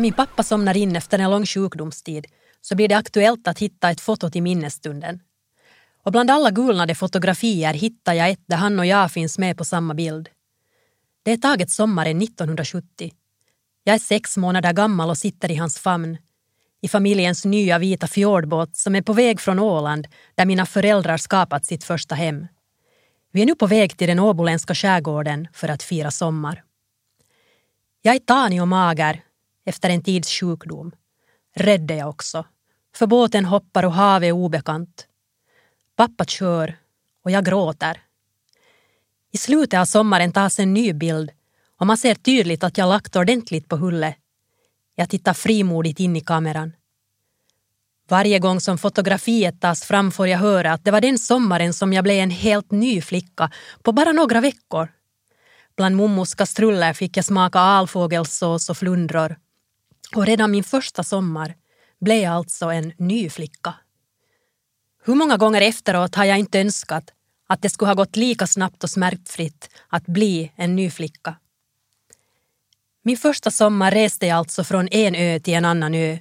När min pappa somnar in efter en lång sjukdomstid så blir det aktuellt att hitta ett foto till minnesstunden. Och bland alla gulnade fotografier hittar jag ett där han och jag finns med på samma bild. Det är taget sommaren 1970. Jag är sex månader gammal och sitter i hans famn. I familjens nya vita fjordbåt som är på väg från Åland där mina föräldrar skapat sitt första hem. Vi är nu på väg till den åboländska skärgården för att fira sommar. Jag är tanig och mager efter en tids sjukdom. Rädd är jag också, för båten hoppar och havet är obekant. Pappa kör och jag gråter. I slutet av sommaren tas en ny bild och man ser tydligt att jag lagt ordentligt på hullet. Jag tittar frimodigt in i kameran. Varje gång som fotografiet tas fram får jag höra att det var den sommaren som jag blev en helt ny flicka på bara några veckor. Bland mommos kastruller fick jag smaka alfågelsås och flundror. Och redan min första sommar blev jag alltså en ny flicka. Hur många gånger efteråt har jag inte önskat att det skulle ha gått lika snabbt och smärtfritt att bli en ny flicka. Min första sommar reste jag alltså från en ö till en annan ö.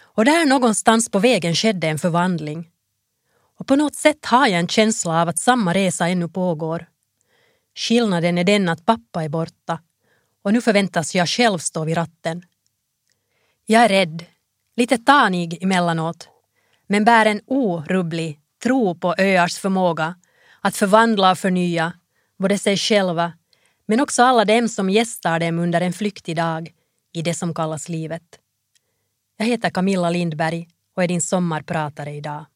Och där någonstans på vägen skedde en förvandling. Och på något sätt har jag en känsla av att samma resa ännu pågår. Skillnaden är den att pappa är borta och nu förväntas jag själv stå vid ratten. Jag är rädd, lite tanig emellanåt, men bär en orubblig tro på öars förmåga att förvandla och förnya både sig själva men också alla dem som gästar dem under en flyktig dag i det som kallas livet. Jag heter Camilla Lindberg och är din sommarpratare idag.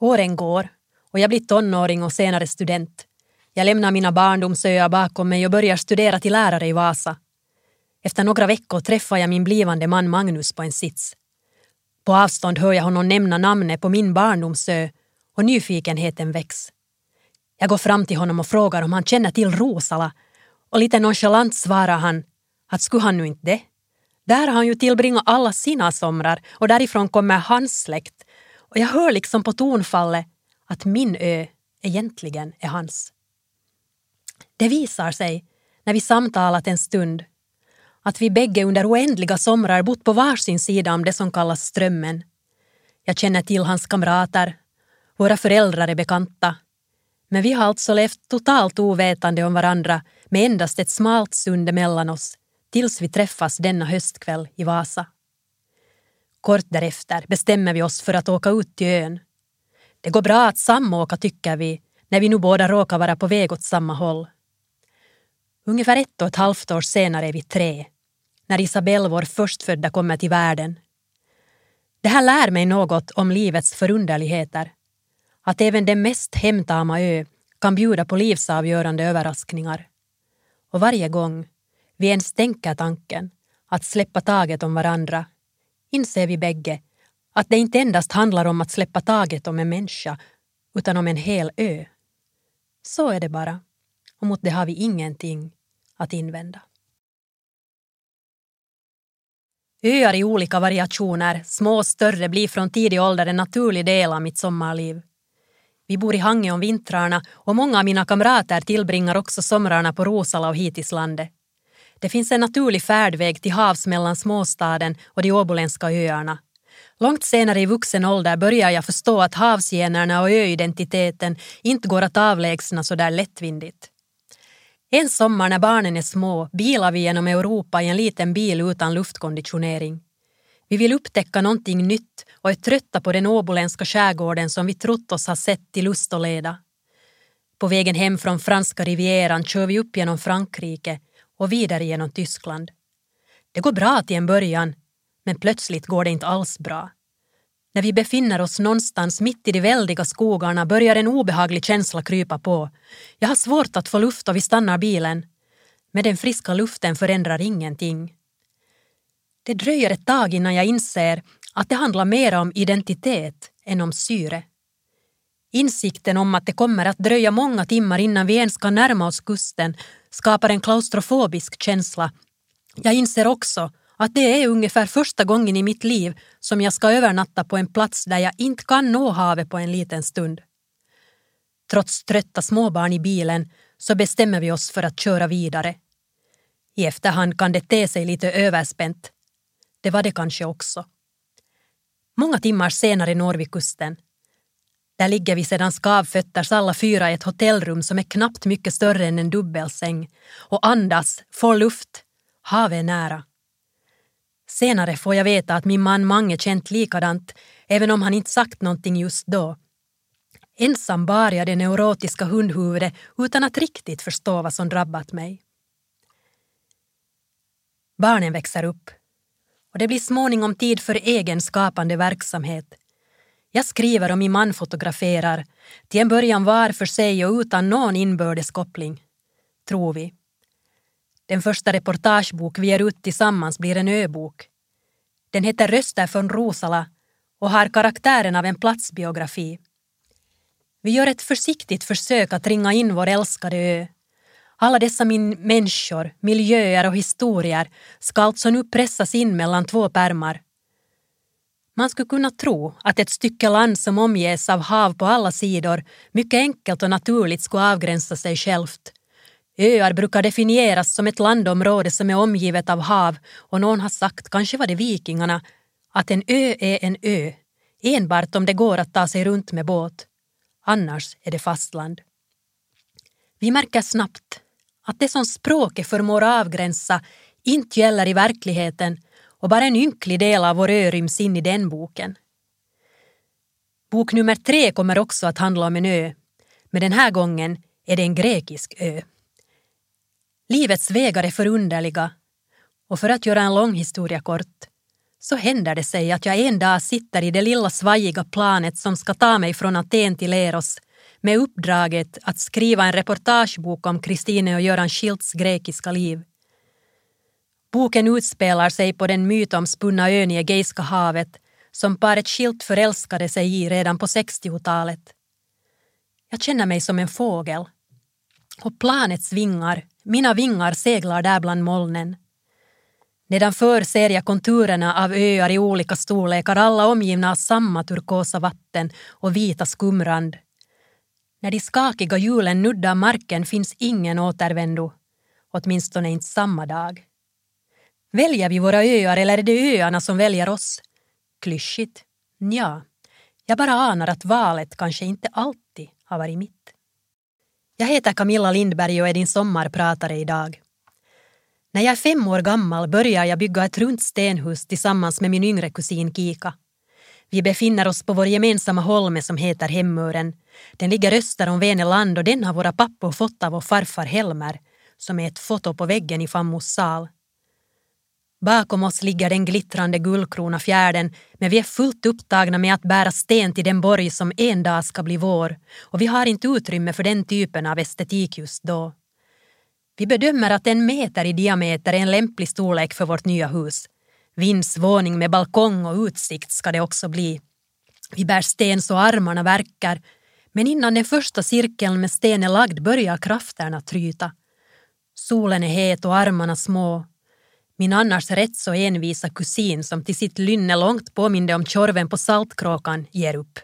Åren går och jag blir tonåring och senare student. Jag lämnar mina barndomsöar bakom mig och börjar studera till lärare i Vasa. Efter några veckor träffar jag min blivande man Magnus på en sits. På avstånd hör jag honom nämna namnet på min barndomsö och nyfikenheten väcks. Jag går fram till honom och frågar om han känner till Rosala och lite nonchalant svarar han att skulle han nu inte det? Där har han ju tillbringat alla sina somrar och därifrån kommer hans släkt och jag hör liksom på tonfallet att min ö egentligen är hans. Det visar sig, när vi samtalat en stund, att vi bägge under oändliga somrar bott på varsin sida om det som kallas Strömmen. Jag känner till hans kamrater, våra föräldrar är bekanta. Men vi har alltså levt totalt ovetande om varandra med endast ett smalt sund emellan oss tills vi träffas denna höstkväll i Vasa. Kort därefter bestämmer vi oss för att åka ut till ön. Det går bra att samåka tycker vi, när vi nu båda råkar vara på väg åt samma håll. Ungefär ett och ett halvt år senare är vi tre, när Isabelle, vår förstfödda, kommer till världen. Det här lär mig något om livets förunderligheter. Att även den mest hemtama ö kan bjuda på livsavgörande överraskningar. Och varje gång vi ens tänker tanken att släppa taget om varandra inser vi bägge att det inte endast handlar om att släppa taget om en människa utan om en hel ö. Så är det bara, och mot det har vi ingenting att invända. Öar i olika variationer, små och större, blir från tidig ålder en naturlig del av mitt sommarliv. Vi bor i Hangö om vintrarna och många av mina kamrater tillbringar också somrarna på Rosala och Hitislandet. Det finns en naturlig färdväg till havs mellan småstaden och de åboländska öarna. Långt senare i vuxen ålder börjar jag förstå att havsgenerna och öidentiteten inte går att avlägsna så där lättvindigt. En sommar när barnen är små bilar vi genom Europa i en liten bil utan luftkonditionering. Vi vill upptäcka någonting nytt och är trötta på den åboländska skärgården som vi trott oss ha sett till lust och leda. På vägen hem från franska rivieran kör vi upp genom Frankrike och vidare genom Tyskland. Det går bra till en början, men plötsligt går det inte alls bra. När vi befinner oss någonstans mitt i de väldiga skogarna börjar en obehaglig känsla krypa på. Jag har svårt att få luft och vi stannar bilen. Men den friska luften förändrar ingenting. Det dröjer ett tag innan jag inser att det handlar mer om identitet än om syre. Insikten om att det kommer att dröja många timmar innan vi ens kan närma oss kusten skapar en klaustrofobisk känsla. Jag inser också att det är ungefär första gången i mitt liv som jag ska övernatta på en plats där jag inte kan nå havet på en liten stund. Trots trötta småbarn i bilen så bestämmer vi oss för att köra vidare. I efterhand kan det te sig lite överspänt, det var det kanske också. Många timmar senare når vi kusten. Där ligger vi sedan skavfötters alla fyra i ett hotellrum som är knappt mycket större än en dubbelsäng och andas, får luft. Havet är nära. Senare får jag veta att min man Mange känt likadant, även om han inte sagt någonting just då. Ensam bar jag det neurotiska hundhuvudet utan att riktigt förstå vad som drabbat mig. Barnen växer upp och det blir småningom tid för egen skapande verksamhet. Jag skriver och min man fotograferar, till en början var för sig och utan någon inbördes koppling. Tror vi. Den första reportagebok vi ger ut tillsammans blir en öbok. Den heter Röster från Rosala och har karaktären av en platsbiografi. Vi gör ett försiktigt försök att ringa in vår älskade ö. Alla dessa min människor, miljöer och historier ska alltså nu pressas in mellan två pärmar. Man skulle kunna tro att ett stycke land som omges av hav på alla sidor mycket enkelt och naturligt skulle avgränsa sig självt. Öar brukar definieras som ett landområde som är omgivet av hav och någon har sagt, kanske var det vikingarna, att en ö är en ö, enbart om det går att ta sig runt med båt. Annars är det fastland. Vi märker snabbt att det som språket förmår avgränsa inte gäller i verkligheten och bara en ynklig del av vår ö ryms in i den boken. Bok nummer tre kommer också att handla om en ö, men den här gången är det en grekisk ö. Livets vägar är förunderliga och för att göra en lång historia kort så händer det sig att jag en dag sitter i det lilla svajiga planet som ska ta mig från Aten till Eros med uppdraget att skriva en reportagebok om Kristine och Göran Schilts grekiska liv. Boken utspelar sig på den mytomspunna ön i Egeiska havet som paret Schilt förälskade sig i redan på 60-talet. Jag känner mig som en fågel. Och planets vingar, mina vingar seglar där bland molnen. Nedanför ser jag konturerna av öar i olika storlekar, alla omgivna av samma turkosa vatten och vita skumrand. När de skakiga hjulen nuddar marken finns ingen återvändo, åtminstone inte samma dag. Väljer vi våra öar eller är det öarna som väljer oss? Klyschigt? Ja, jag bara anar att valet kanske inte alltid har varit mitt. Jag heter Camilla Lindberg och är din sommarpratare idag. När jag är fem år gammal börjar jag bygga ett runt stenhus tillsammans med min yngre kusin Kika. Vi befinner oss på vår gemensamma holme som heter Hemmören. Den ligger öster om Väneland och den har våra pappor fått av vår farfar Helmer som är ett foto på väggen i Fammos sal. Bakom oss ligger den glittrande guldkrona fjärden men vi är fullt upptagna med att bära sten till den borg som en dag ska bli vår och vi har inte utrymme för den typen av estetik just då. Vi bedömer att en meter i diameter är en lämplig storlek för vårt nya hus. Vindsvåning med balkong och utsikt ska det också bli. Vi bär sten så armarna verkar men innan den första cirkeln med sten är lagd börjar krafterna tryta. Solen är het och armarna små. Min annars rätt så envisa kusin som till sitt lynne långt påminde om Tjorven på Saltkråkan ger upp.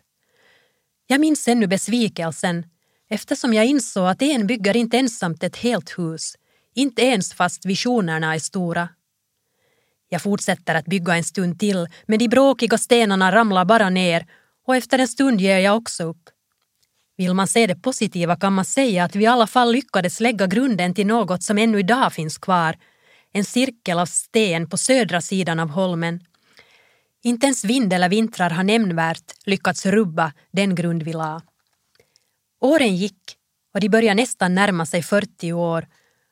Jag minns ännu besvikelsen eftersom jag insåg att en bygger inte ensamt ett helt hus, inte ens fast visionerna är stora. Jag fortsätter att bygga en stund till, men de bråkiga stenarna ramlar bara ner och efter en stund ger jag också upp. Vill man se det positiva kan man säga att vi i alla fall lyckades lägga grunden till något som ännu idag finns kvar, en cirkel av sten på södra sidan av holmen. Inte ens vind eller vintrar har nämnvärt lyckats rubba den grund vi la. Åren gick och de började nästan närma sig 40 år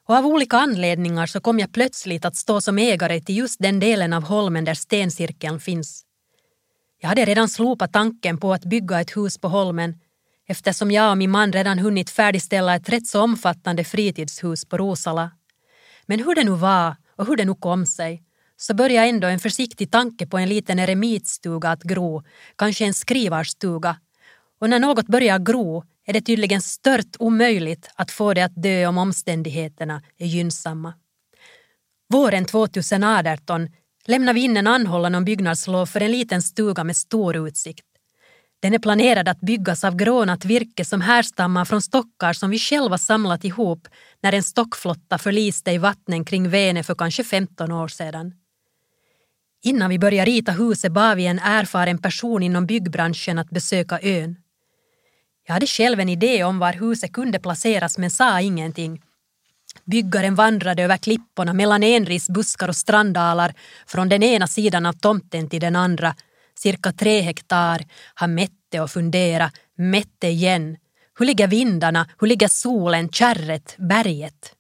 och av olika anledningar så kom jag plötsligt att stå som ägare till just den delen av holmen där stencirkeln finns. Jag hade redan slopat tanken på att bygga ett hus på holmen eftersom jag och min man redan hunnit färdigställa ett rätt så omfattande fritidshus på Rosala. Men hur det nu var och hur det nu kom sig så började ändå en försiktig tanke på en liten eremitstuga att gro, kanske en skrivarstuga. Och när något börjar gro är det tydligen stört omöjligt att få det att dö om omständigheterna är gynnsamma. Våren 2018 lämnar vi in en anhållan om byggnadslov för en liten stuga med stor utsikt. Den är planerad att byggas av grånat virke som härstammar från stockar som vi själva samlat ihop när en stockflotta förliste i vattnen kring Vene för kanske 15 år sedan. Innan vi började rita huset bad vi en erfaren person inom byggbranschen att besöka ön. Jag hade själv en idé om var huset kunde placeras men sa ingenting. Byggaren vandrade över klipporna mellan enrisbuskar och strandalar från den ena sidan av tomten till den andra, cirka tre hektar. Han mätte och funderade, mätte igen. Hur ligger vindarna, hur ligger solen, kärret, berget?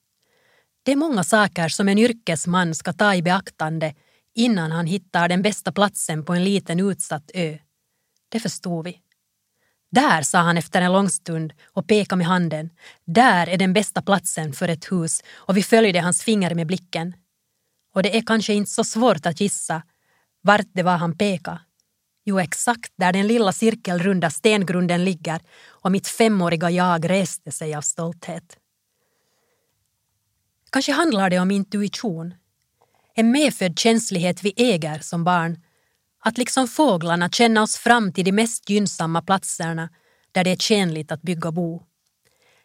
Det är många saker som en yrkesman ska ta i beaktande innan han hittar den bästa platsen på en liten utsatt ö. Det förstod vi. Där, sa han efter en lång stund och pekade med handen. Där är den bästa platsen för ett hus och vi följde hans finger med blicken. Och det är kanske inte så svårt att gissa vart det var han pekade. Jo, exakt där den lilla cirkelrunda stengrunden ligger och mitt femåriga jag reste sig av stolthet. Kanske handlar det om intuition. En medfödd känslighet vi äger som barn att liksom fåglarna känna oss fram till de mest gynnsamma platserna där det är tjänligt att bygga bo.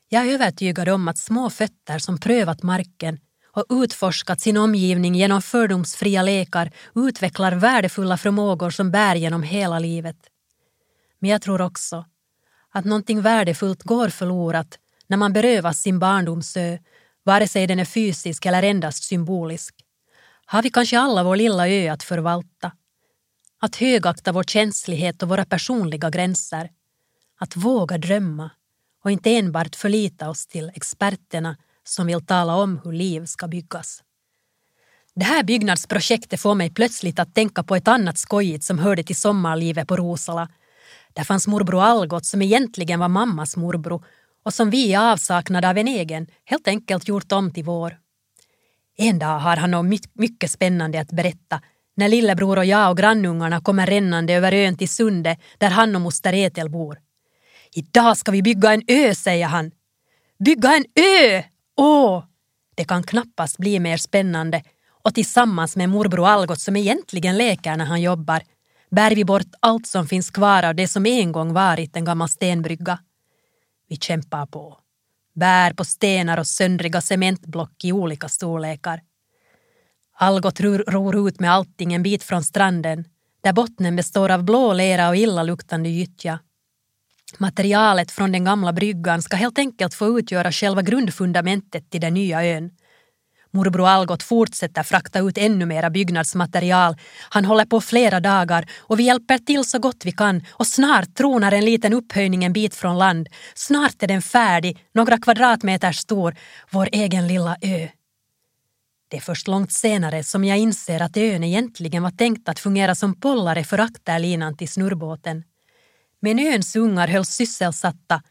Jag är övertygad om att små fötter som prövat marken och utforskat sin omgivning genom fördomsfria lekar utvecklar värdefulla förmågor som bär genom hela livet. Men jag tror också att någonting värdefullt går förlorat när man berövas sin barndomsö, vare sig den är fysisk eller endast symbolisk. Har vi kanske alla vår lilla ö att förvalta att högakta vår känslighet och våra personliga gränser. Att våga drömma och inte enbart förlita oss till experterna som vill tala om hur liv ska byggas. Det här byggnadsprojektet får mig plötsligt att tänka på ett annat skojigt som hörde till sommarlivet på Rosala. Där fanns morbror Algot som egentligen var mammas morbror och som vi i avsaknad av en egen helt enkelt gjort om till vår. En dag har han något mycket spännande att berätta när lillebror och jag och grannungarna kommer rännande över ön till Sunde där han och moster Etel bor. Idag ska vi bygga en ö, säger han. Bygga en ö! Åh! Det kan knappast bli mer spännande och tillsammans med morbror Algot som egentligen leker när han jobbar bär vi bort allt som finns kvar av det som en gång varit en gammal stenbrygga. Vi kämpar på. Bär på stenar och söndriga cementblock i olika storlekar. Algot ror ut med allting en bit från stranden där bottnen består av blå lera och illaluktande gyttja. Materialet från den gamla bryggan ska helt enkelt få utgöra själva grundfundamentet till den nya ön. Morbror Algot fortsätter frakta ut ännu mera byggnadsmaterial. Han håller på flera dagar och vi hjälper till så gott vi kan och snart tronar en liten upphöjning en bit från land. Snart är den färdig, några kvadratmeter stor, vår egen lilla ö. Det är först långt senare som jag inser att ön egentligen var tänkt att fungera som pollare för akterlinan till snurrbåten. Men öns ungar hölls sysselsatta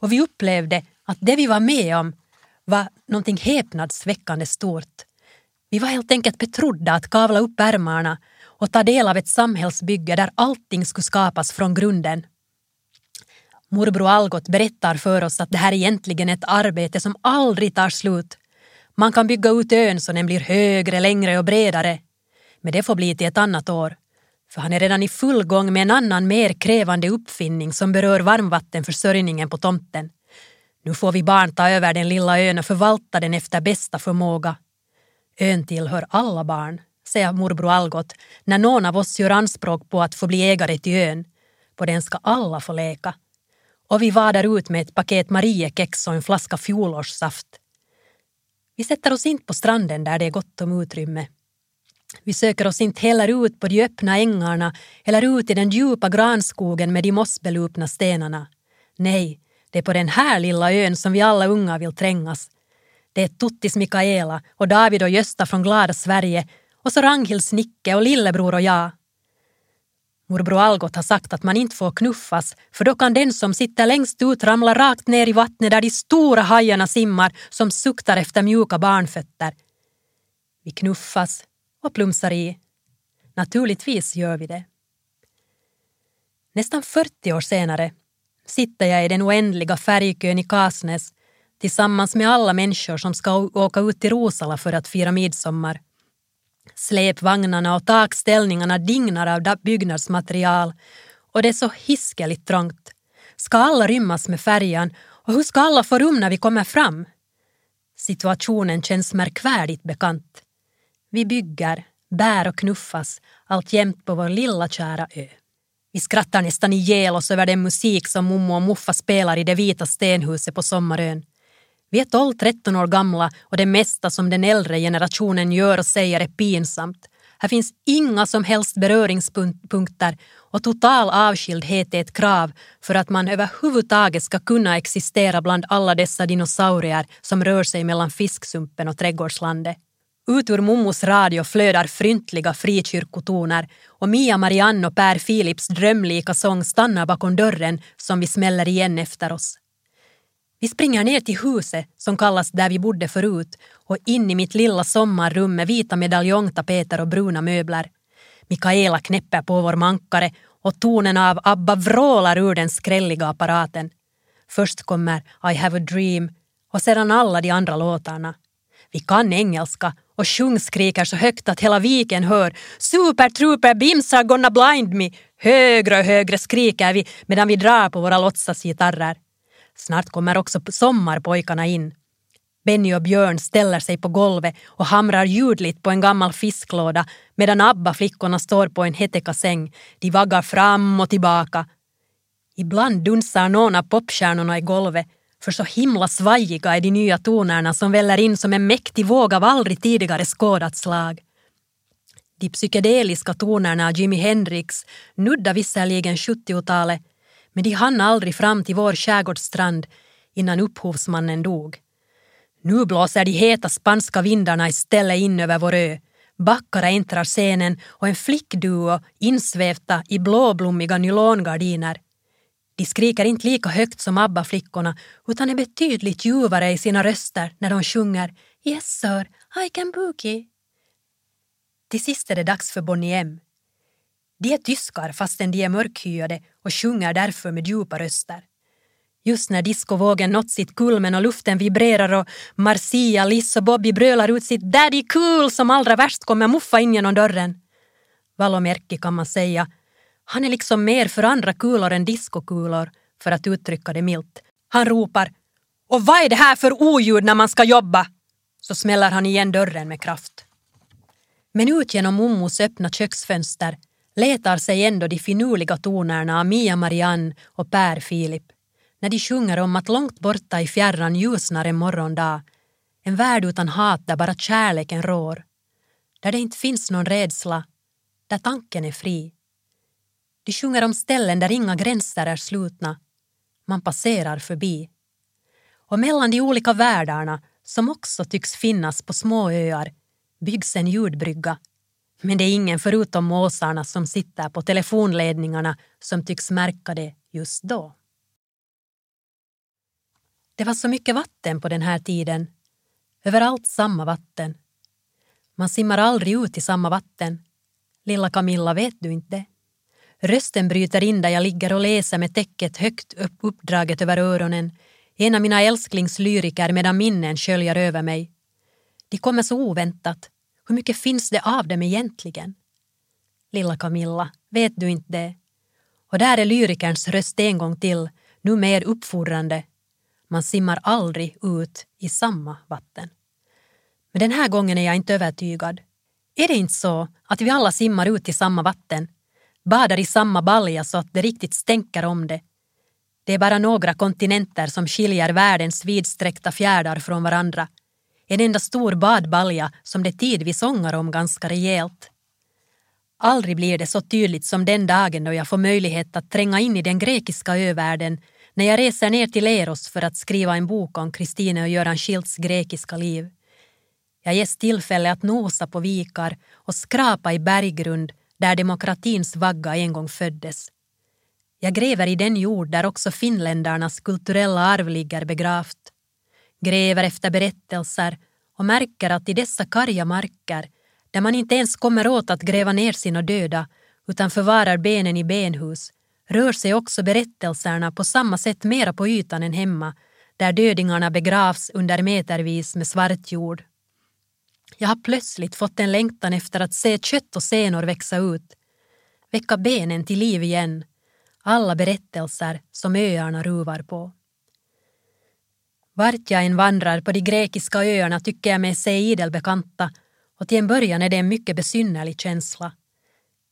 och vi upplevde att det vi var med om var någonting häpnadsväckande stort. Vi var helt enkelt betrodda att kavla upp ärmarna och ta del av ett samhällsbygge där allting skulle skapas från grunden. Morbror Algot berättar för oss att det här egentligen är ett arbete som aldrig tar slut man kan bygga ut ön så den blir högre, längre och bredare. Men det får bli till ett annat år. För han är redan i full gång med en annan mer krävande uppfinning som berör varmvattenförsörjningen på tomten. Nu får vi barn ta över den lilla ön och förvalta den efter bästa förmåga. Ön tillhör alla barn, säger morbror Algot när någon av oss gör anspråk på att få bli ägare till ön. På den ska alla få leka. Och vi vadar ut med ett paket Mariekex och en flaska fjolårssaft. Vi sätter oss inte på stranden där det är gott om utrymme. Vi söker oss inte heller ut på de öppna ängarna eller ut i den djupa granskogen med de mossbelupna stenarna. Nej, det är på den här lilla ön som vi alla unga vill trängas. Det är Tuttis Mikaela och David och Gösta från glada Sverige och så Ranghilds Nicke och lillebror och jag. Morbror Algot har sagt att man inte får knuffas för då kan den som sitter längst ut ramla rakt ner i vattnet där de stora hajarna simmar som suktar efter mjuka barnfötter. Vi knuffas och plumsar i. Naturligtvis gör vi det. Nästan 40 år senare sitter jag i den oändliga färjkön i Kasnäs tillsammans med alla människor som ska åka ut till Rosala för att fira midsommar. Släpvagnarna och takställningarna dignar av byggnadsmaterial och det är så hiskeligt trångt. Ska alla rymmas med färjan och hur ska alla få rum när vi kommer fram? Situationen känns märkvärdigt bekant. Vi bygger, bär och knuffas alltjämt på vår lilla kära ö. Vi skrattar nästan ihjäl oss över den musik som mommo och muffa spelar i det vita stenhuset på Sommarön. Vi är 12-13 år gamla och det mesta som den äldre generationen gör och säger är pinsamt. Här finns inga som helst beröringspunkter och total avskildhet är ett krav för att man överhuvudtaget ska kunna existera bland alla dessa dinosaurier som rör sig mellan fisksumpen och trädgårdslandet. Ut ur Mommos radio flödar fryntliga frikyrkotoner och Mia Marianne och Per Philips drömlika sång stannar bakom dörren som vi smäller igen efter oss. Vi springer ner till huset som kallas där vi bodde förut och in i mitt lilla sommarrum med vita medaljongtapeter och bruna möbler. Mikaela knäpper på vår mankare och tonen av ABBA vrålar ur den skrälliga apparaten. Först kommer I have a dream och sedan alla de andra låtarna. Vi kan engelska och sjungskriker så högt att hela viken hör Super trooper bims gonna blind me. Högre och högre skriker vi medan vi drar på våra låtsasgitarrer. Snart kommer också sommarpojkarna in. Benny och Björn ställer sig på golvet och hamrar ljudligt på en gammal fisklåda medan ABBA-flickorna står på en hetekasäng. De vaggar fram och tillbaka. Ibland dunsar någon av popstjärnorna i golvet för så himla svajiga är de nya tonerna som väller in som en mäktig våg av aldrig tidigare skådat slag. De psykedeliska tonerna av Jimi Hendrix nuddar visserligen 70-talet men de hann aldrig fram till vår skärgårdsstrand innan upphovsmannen dog. Nu blåser de heta spanska vindarna istället in över vår ö. Backarna äntrar scenen och en flickduo insvävta i blåblommiga nylongardiner. De skriker inte lika högt som ABBA-flickorna utan är betydligt ljuvare i sina röster när de sjunger Yes sir, I can boogie. Till sist är det dags för Bonnie M. De är tyskar fastän de är mörkhyade och sjunger därför med djupa röster. Just när discovågen nått sitt kulmen och luften vibrerar och Marcia, Liss och Bobby brölar ut sitt “Daddy cool” som allra värst kommer Muffa in genom dörren. Valomerkki kan man säga. Han är liksom mer för andra kulor än diskokulor, för att uttrycka det milt. Han ropar “Och vad är det här för oljud när man ska jobba?” Så smäller han igen dörren med kraft. Men ut genom Mommos öppna köksfönster letar sig ändå de finurliga tonerna av Mia Marianne och Per Filip när de sjunger om att långt borta i fjärran ljusnar en morgondag en värld utan hat där bara kärleken rår där det inte finns någon rädsla där tanken är fri. De sjunger om ställen där inga gränser är slutna man passerar förbi. Och mellan de olika världarna som också tycks finnas på små öar byggs en ljudbrygga men det är ingen förutom måsarna som sitter på telefonledningarna som tycks märka det just då. Det var så mycket vatten på den här tiden. Överallt samma vatten. Man simmar aldrig ut i samma vatten. Lilla Camilla, vet du inte? Rösten bryter in där jag ligger och läser med täcket högt upp uppdraget över öronen. En av mina älsklingslyriker medan minnen sköljer över mig. De kommer så oväntat hur mycket finns det av dem egentligen? Lilla Camilla, vet du inte det? Och där är lyrikerns röst en gång till, nu mer uppfordrande. Man simmar aldrig ut i samma vatten. Men den här gången är jag inte övertygad. Är det inte så att vi alla simmar ut i samma vatten, badar i samma balja så att det riktigt stänker om det? Det är bara några kontinenter som skiljer världens vidsträckta fjärdar från varandra en enda stor badbalja som det tidvis ångar om ganska rejält. Aldrig blir det så tydligt som den dagen då jag får möjlighet att tränga in i den grekiska övärlden när jag reser ner till Leros för att skriva en bok om Kristine och Göran Schilds grekiska liv. Jag ges tillfälle att nosa på vikar och skrapa i berggrund där demokratins vagga en gång föddes. Jag gräver i den jord där också finländarnas kulturella arv ligger begravt gräver efter berättelser och märker att i dessa karga marker, där man inte ens kommer åt att gräva ner sina döda utan förvarar benen i benhus, rör sig också berättelserna på samma sätt mera på ytan än hemma, där dödingarna begravs under metervis med svart jord. Jag har plötsligt fått en längtan efter att se kött och senor växa ut, väcka benen till liv igen, alla berättelser som öarna ruvar på. Vart jag än vandrar på de grekiska öarna tycker jag mig se idel bekanta och till en början är det en mycket besynnerlig känsla.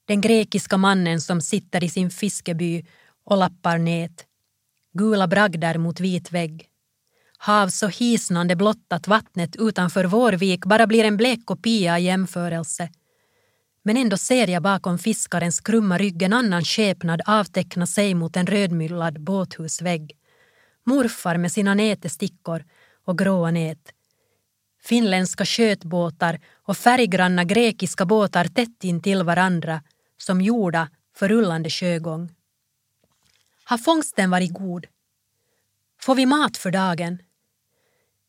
Den grekiska mannen som sitter i sin fiskeby och lappar nät. Gula bragder mot vit vägg. Hav så hisnande blått att vattnet utanför vår vik bara blir en blek kopia i jämförelse. Men ändå ser jag bakom fiskarens krumma rygg en annan skepnad avteckna sig mot en rödmyllad båthusvägg. Morfar med sina nätestickor och gråa nät. Finländska skötbåtar och färggranna grekiska båtar tätt intill varandra som gjorda för rullande sjögång. Har fångsten varit god? Får vi mat för dagen?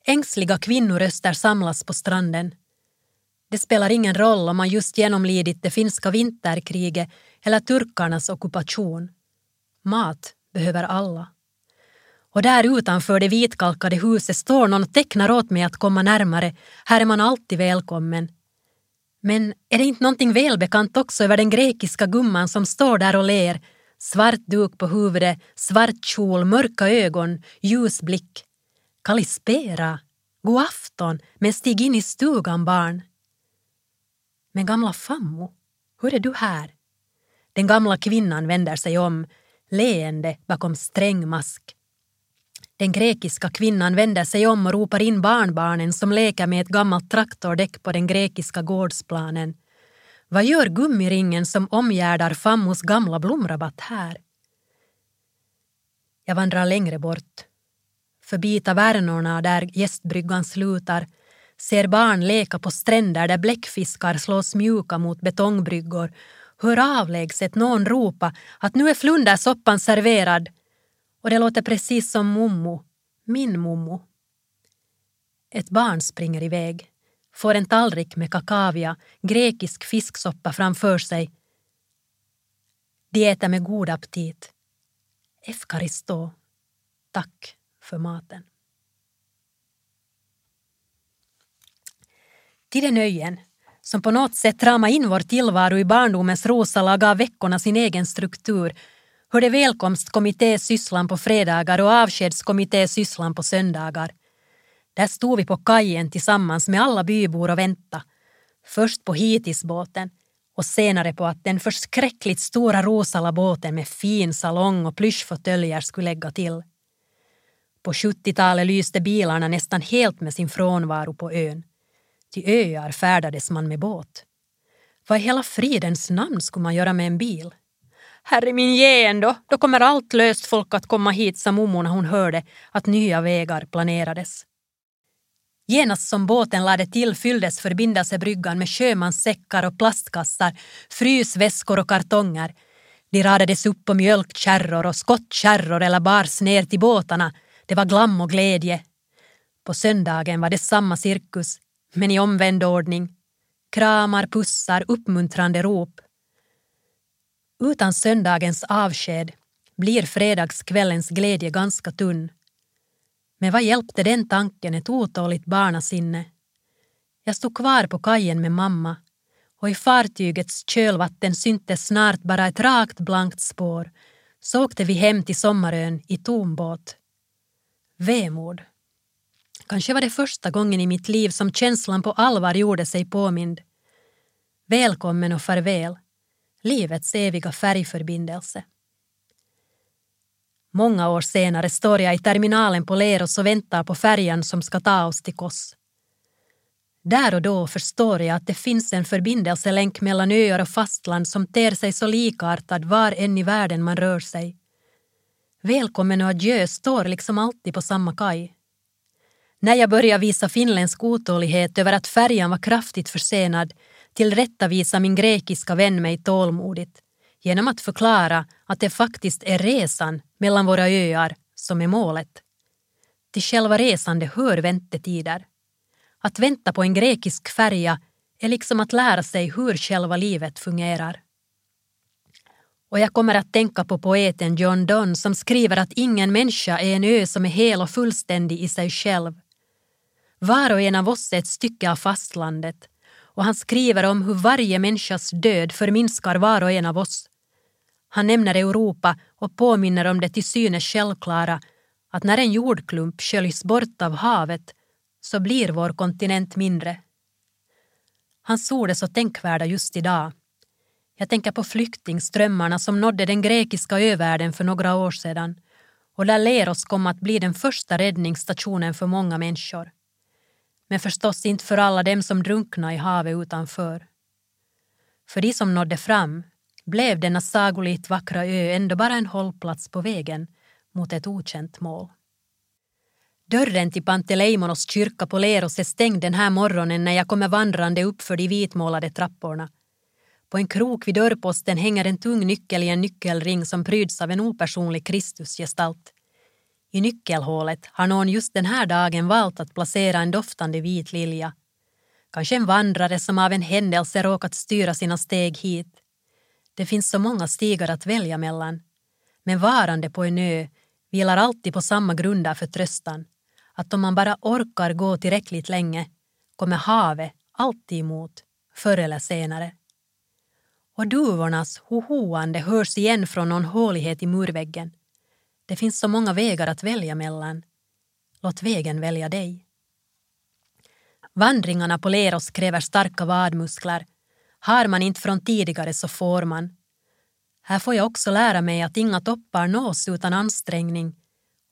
Ängsliga kvinnoröster samlas på stranden. Det spelar ingen roll om man just genomlidit det finska vinterkriget eller turkarnas ockupation. Mat behöver alla. Och där utanför det vitkalkade huset står någon och tecknar åt mig att komma närmare. Här är man alltid välkommen. Men är det inte någonting välbekant också över den grekiska gumman som står där och ler? Svart duk på huvudet, svart kjol, mörka ögon, ljus blick. Kalispera, god afton, men stig in i stugan barn. Men gamla Fammo, hur är du här? Den gamla kvinnan vänder sig om, leende bakom sträng mask. Den grekiska kvinnan vänder sig om och ropar in barnbarnen som leker med ett gammalt traktordäck på den grekiska gårdsplanen. Vad gör gummiringen som omgärdar Fammos gamla blomrabatt här? Jag vandrar längre bort. Förbi tavernorna där gästbryggan slutar ser barn leka på stränder där bläckfiskar slås mjuka mot betongbryggor hör avlägset någon ropa att nu är flundersoppan serverad och det låter precis som mommo, min mommo. Ett barn springer iväg, får en tallrik med kakavia, grekisk fisksoppa framför sig. De äter med god aptit. Efkaristo, tack för maten. Till de nöjen som på något sätt ramade in vår tillvaro i barndomens rosa gav veckorna sin egen struktur hörde välkomstkommittésysslan på fredagar och avskedskommittésysslan på söndagar. Där stod vi på kajen tillsammans med alla bybor och väntade. Först på hitisbåten och senare på att den förskräckligt stora rosala båten med fin salong och plyschfåtöljer skulle lägga till. På 70-talet lyste bilarna nästan helt med sin frånvaro på ön. Till öar färdades man med båt. Vad i hela fridens namn skulle man göra med en bil? Herre min ge ändå, då kommer allt löst folk att komma hit, sa mommo när hon hörde att nya vägar planerades. Genast som båten lade till fylldes förbindelsebryggan med sjömanssäckar och plastkassar, frysväskor och kartonger. De radades upp på mjölkkärror och skottkärror eller bars ner till båtarna. Det var glam och glädje. På söndagen var det samma cirkus, men i omvänd ordning. Kramar, pussar, uppmuntrande rop. Utan söndagens avsked blir fredagskvällens glädje ganska tunn. Men vad hjälpte den tanken ett otåligt barnasinne? Jag stod kvar på kajen med mamma och i fartygets kölvatten syntes snart bara ett rakt blankt spår så åkte vi hem till sommarön i tombåt. Vemod. Kanske var det första gången i mitt liv som känslan på allvar gjorde sig påmind. Välkommen och farväl livets eviga färgförbindelse. Många år senare står jag i terminalen på Leros och väntar på färjan som ska ta oss till Kos. Där och då förstår jag att det finns en förbindelselänk mellan öar och fastland som ter sig så likartad var än i världen man rör sig. Välkommen och adjö står liksom alltid på samma kaj. När jag började visa finländsk otålighet över att färjan var kraftigt försenad tillrättavisade min grekiska vän mig tålmodigt genom att förklara att det faktiskt är resan mellan våra öar som är målet. Till själva resande hör väntetider. Att vänta på en grekisk färja är liksom att lära sig hur själva livet fungerar. Och jag kommer att tänka på poeten John Donne som skriver att ingen människa är en ö som är hel och fullständig i sig själv. Var och en av oss är ett stycke av fastlandet och han skriver om hur varje människas död förminskar var och en av oss. Han nämner Europa och påminner om det till synes självklara att när en jordklump sköljs bort av havet så blir vår kontinent mindre. Hans ord är så tänkvärda just idag. Jag tänker på flyktingströmmarna som nådde den grekiska övärlden för några år sedan och där Leros kom att bli den första räddningsstationen för många människor. Men förstås inte för alla dem som drunknade i havet utanför. För de som nådde fram blev denna sagolikt vackra ö ändå bara en hållplats på vägen mot ett okänt mål. Dörren till Panteleimonos kyrka på Leros är stängd den här morgonen när jag kommer vandrande upp för de vitmålade trapporna. På en krok vid dörrposten hänger en tung nyckel i en nyckelring som pryds av en opersonlig Kristusgestalt. I nyckelhålet har någon just den här dagen valt att placera en doftande vit lilja. Kanske en vandrare som av en händelse råkat styra sina steg hit. Det finns så många stigar att välja mellan. Men varande på en ö vilar alltid på samma grunder för tröstan att om man bara orkar gå tillräckligt länge kommer havet alltid emot, förr eller senare. Och duvornas hohoande hörs igen från någon hålighet i murväggen. Det finns så många vägar att välja mellan. Låt vägen välja dig. Vandringarna på Leros kräver starka vadmuskler. Har man inte från tidigare så får man. Här får jag också lära mig att inga toppar nås utan ansträngning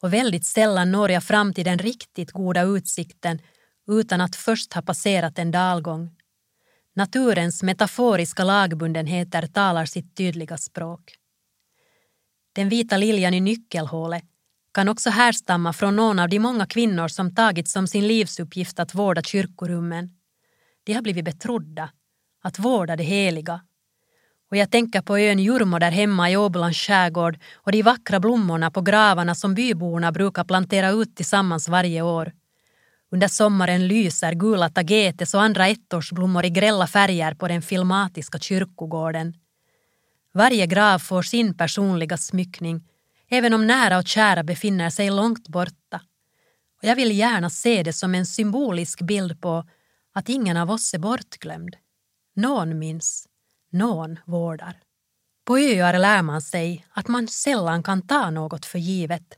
och väldigt sällan når jag fram till den riktigt goda utsikten utan att först ha passerat en dalgång. Naturens metaforiska lagbundenheter talar sitt tydliga språk. Den vita liljan i nyckelhålet kan också härstamma från någon av de många kvinnor som tagit som sin livsuppgift att vårda kyrkorummen. De har blivit betrodda att vårda det heliga och jag tänker på ön Jurmo där hemma i Åbolands skärgård och de vackra blommorna på gravarna som byborna brukar plantera ut tillsammans varje år. Under sommaren lyser gula tagetes och andra ettårsblommor i grälla färger på den filmatiska kyrkogården. Varje grav får sin personliga smyckning, även om nära och kära befinner sig långt borta. Och jag vill gärna se det som en symbolisk bild på att ingen av oss är bortglömd. Någon minns någon vårdar. På öar lär man sig att man sällan kan ta något för givet.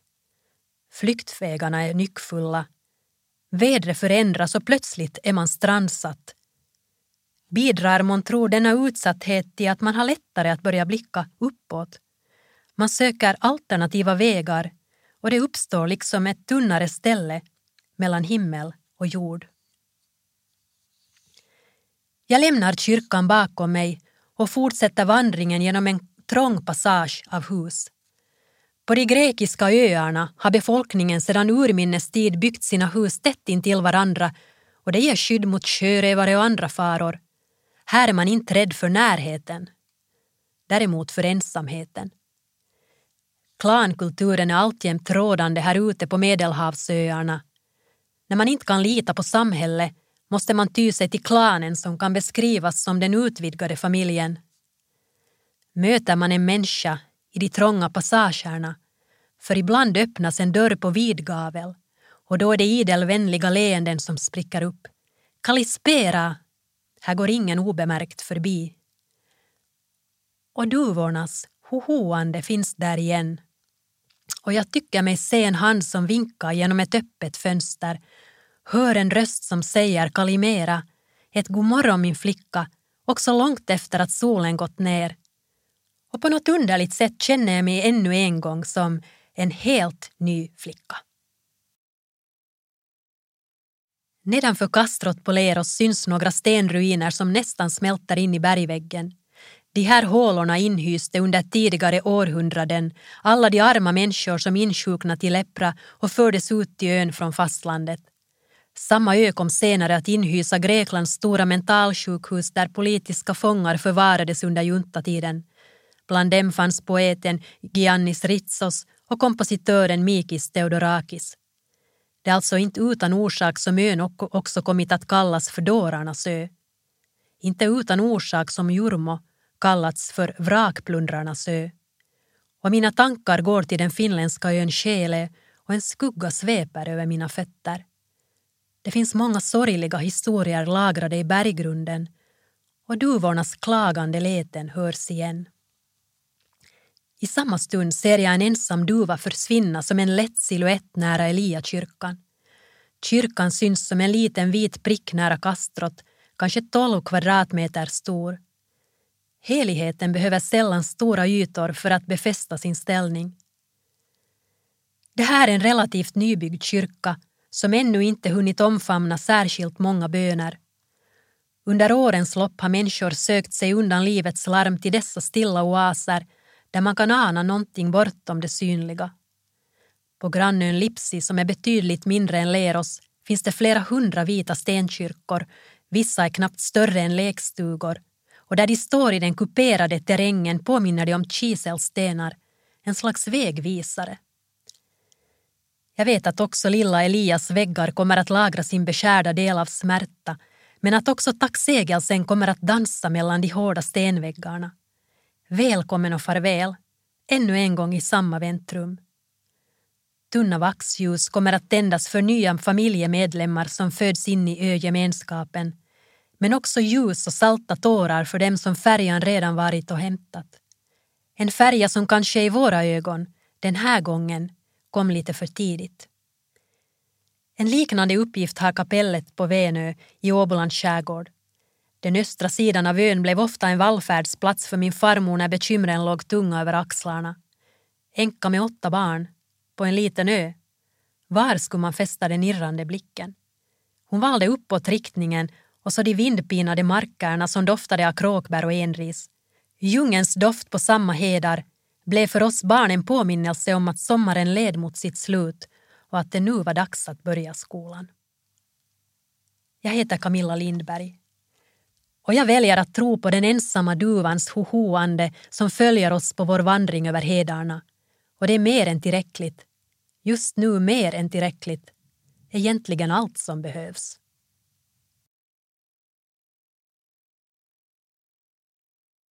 Flyktvägarna är nyckfulla. Vädret förändras och plötsligt är man strandsatt. Bidrar månntro denna utsatthet till att man har lättare att börja blicka uppåt. Man söker alternativa vägar och det uppstår liksom ett tunnare ställe mellan himmel och jord. Jag lämnar kyrkan bakom mig och fortsätter vandringen genom en trång passage av hus. På de grekiska öarna har befolkningen sedan urminnes tid byggt sina hus tätt intill varandra och det ger skydd mot sjörövare och andra faror. Här är man inte rädd för närheten. Däremot för ensamheten. Klankulturen är alltjämt rådande här ute på Medelhavsöarna. När man inte kan lita på samhället måste man ty sig till klanen som kan beskrivas som den utvidgade familjen. Möter man en människa i de trånga passagerna, för ibland öppnas en dörr på vid gavel och då är det idel vänliga leenden som spricker upp. Kalispera! Här går ingen obemärkt förbi. Och duvornas hohoande finns där igen. Och jag tycker mig se en hand som vinkar genom ett öppet fönster hör en röst som säger Kalimera, ett god morgon min flicka, också långt efter att solen gått ner. Och på något underligt sätt känner jag mig ännu en gång som en helt ny flicka. Nedanför kastrot på Leros syns några stenruiner som nästan smälter in i bergväggen. De här hålorna inhyste under tidigare århundraden alla de arma människor som insjuknat i lepra och fördes ut till ön från fastlandet. Samma ö kom senare att inhysa Greklands stora mentalsjukhus där politiska fångar förvarades under juntatiden. Bland dem fanns poeten Giannis Ritsos och kompositören Mikis Theodorakis. Det är alltså inte utan orsak som ön också kommit att kallas för dårarnas ö. Inte utan orsak som Jurmo kallats för vrakplundrarnas ö. Och mina tankar går till den finländska ön Sjele och en skugga sveper över mina fötter. Det finns många sorgliga historier lagrade i berggrunden och duvornas klagande leten hörs igen. I samma stund ser jag en ensam duva försvinna som en lätt siluett nära Eliakyrkan. Kyrkan syns som en liten vit prick nära kastrot, kanske 12 kvadratmeter stor. Heligheten behöver sällan stora ytor för att befästa sin ställning. Det här är en relativt nybyggd kyrka som ännu inte hunnit omfamna särskilt många böner. Under årens lopp har människor sökt sig undan livets larm till dessa stilla oaser där man kan ana någonting bortom det synliga. På grannön Lipsi, som är betydligt mindre än Leros, finns det flera hundra vita stenkyrkor, vissa är knappt större än lekstugor, och där de står i den kuperade terrängen påminner de om kiselstenar, en slags vägvisare. Jag vet att också lilla Elias väggar kommer att lagra sin beskärda del av smärta men att också tacksägelsen kommer att dansa mellan de hårda stenväggarna. Välkommen och farväl, ännu en gång i samma väntrum. Tunna vaxljus kommer att tändas för nya familjemedlemmar som föds in i ögemenskapen men också ljus och salta tårar för dem som färjan redan varit och hämtat. En färja som kanske i våra ögon, den här gången, kom lite för tidigt. En liknande uppgift har kapellet på Venö i Åbolands skärgård. Den östra sidan av ön blev ofta en vallfärdsplats för min farmor när bekymren låg tunga över axlarna. Enka med åtta barn, på en liten ö. Var skulle man fästa den irrande blicken? Hon valde uppåt riktningen och så de vindpinade markerna som doftade av kråkbär och enris. Djungens doft på samma hedar blev för oss barn en påminnelse om att sommaren led mot sitt slut och att det nu var dags att börja skolan. Jag heter Camilla Lindberg och jag väljer att tro på den ensamma duvans hohoande som följer oss på vår vandring över hedarna. Och det är mer än tillräckligt. Just nu mer än tillräckligt. Egentligen allt som behövs.